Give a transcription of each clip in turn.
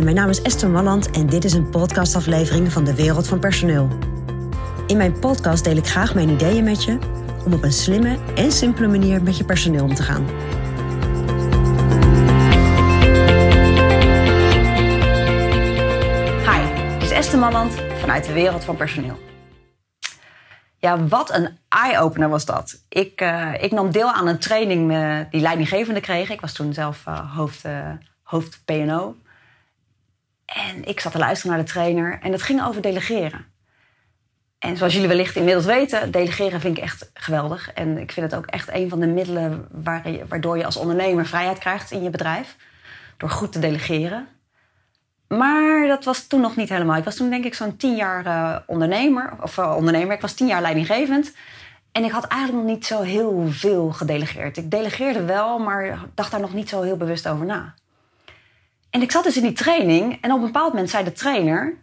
Mijn naam is Esther Malland en dit is een podcastaflevering van de Wereld van Personeel. In mijn podcast deel ik graag mijn ideeën met je om op een slimme en simpele manier met je personeel om te gaan. Hi, dit is Esther Malland vanuit de Wereld van Personeel. Ja, wat een eye-opener was dat. Ik, uh, ik nam deel aan een training uh, die leidinggevende kreeg. Ik was toen zelf uh, hoofd, hoofd PNO. En ik zat te luisteren naar de trainer en het ging over delegeren. En zoals jullie wellicht inmiddels weten, delegeren vind ik echt geweldig. En ik vind het ook echt een van de middelen waardoor je als ondernemer vrijheid krijgt in je bedrijf. Door goed te delegeren. Maar dat was toen nog niet helemaal. Ik was toen denk ik zo'n tien jaar uh, ondernemer. Of uh, ondernemer, ik was tien jaar leidinggevend. En ik had eigenlijk nog niet zo heel veel gedelegeerd. Ik delegeerde wel, maar dacht daar nog niet zo heel bewust over na. En ik zat dus in die training en op een bepaald moment zei de trainer...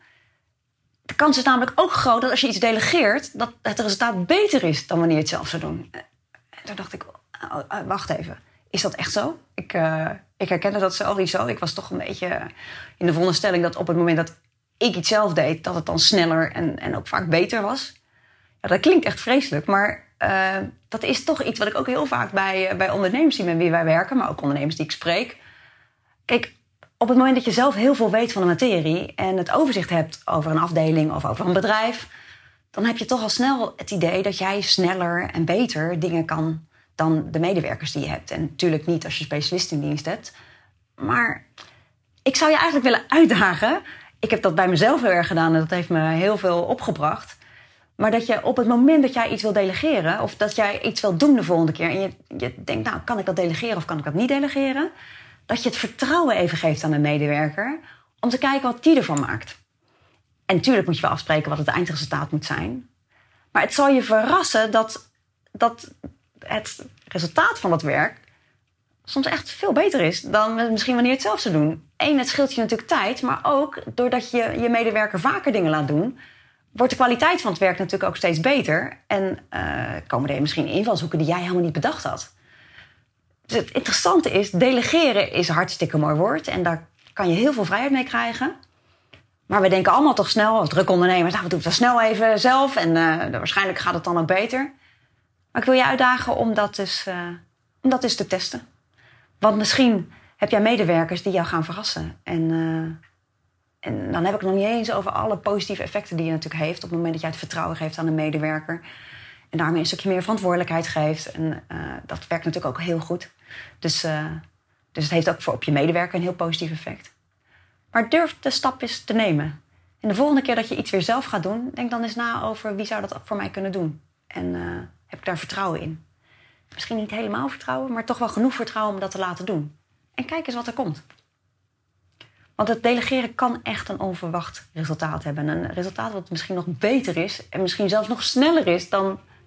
De kans is namelijk ook groot dat als je iets delegeert... dat het resultaat beter is dan wanneer je het zelf zou doen. En toen dacht ik, oh, wacht even, is dat echt zo? Ik, uh, ik herkende dat zelf niet zo. Ik was toch een beetje in de veronderstelling dat op het moment dat ik iets zelf deed... dat het dan sneller en, en ook vaak beter was. Ja, dat klinkt echt vreselijk, maar uh, dat is toch iets wat ik ook heel vaak bij, bij ondernemers zie met wie wij werken... maar ook ondernemers die ik spreek. Kijk, op het moment dat je zelf heel veel weet van de materie en het overzicht hebt over een afdeling of over een bedrijf, dan heb je toch al snel het idee dat jij sneller en beter dingen kan dan de medewerkers die je hebt. En natuurlijk niet als je specialist in dienst hebt. Maar ik zou je eigenlijk willen uitdagen. Ik heb dat bij mezelf heel erg gedaan en dat heeft me heel veel opgebracht. Maar dat je op het moment dat jij iets wil delegeren, of dat jij iets wil doen de volgende keer, en je, je denkt, nou, kan ik dat delegeren of kan ik dat niet delegeren? Dat je het vertrouwen even geeft aan een medewerker om te kijken wat die ervan maakt. En natuurlijk moet je wel afspreken wat het eindresultaat moet zijn. Maar het zal je verrassen dat, dat het resultaat van dat werk soms echt veel beter is dan misschien wanneer je het zelf zou doen. Eén, het scheelt je natuurlijk tijd, maar ook doordat je je medewerker vaker dingen laat doen, wordt de kwaliteit van het werk natuurlijk ook steeds beter. En uh, komen er misschien invalshoeken die jij helemaal niet bedacht had. Dus het interessante is, delegeren is een hartstikke mooi woord. En daar kan je heel veel vrijheid mee krijgen. Maar we denken allemaal toch snel, als druk ondernemers, nou, we doen het dan snel even zelf. En uh, waarschijnlijk gaat het dan ook beter. Maar ik wil je uitdagen om dat, dus, uh, om dat eens te testen. Want misschien heb jij medewerkers die jou gaan verrassen. En, uh, en dan heb ik het nog niet eens over alle positieve effecten die je natuurlijk heeft... op het moment dat jij het vertrouwen geeft aan een medewerker... En daarmee een stukje meer verantwoordelijkheid geeft. En uh, dat werkt natuurlijk ook heel goed. Dus, uh, dus het heeft ook voor op je medewerker een heel positief effect. Maar durf de stap eens te nemen. En de volgende keer dat je iets weer zelf gaat doen, denk dan eens na over wie zou dat voor mij kunnen doen. En uh, heb ik daar vertrouwen in. Misschien niet helemaal vertrouwen, maar toch wel genoeg vertrouwen om dat te laten doen. En kijk eens wat er komt. Want het delegeren kan echt een onverwacht resultaat hebben. Een resultaat wat misschien nog beter is en misschien zelfs nog sneller is dan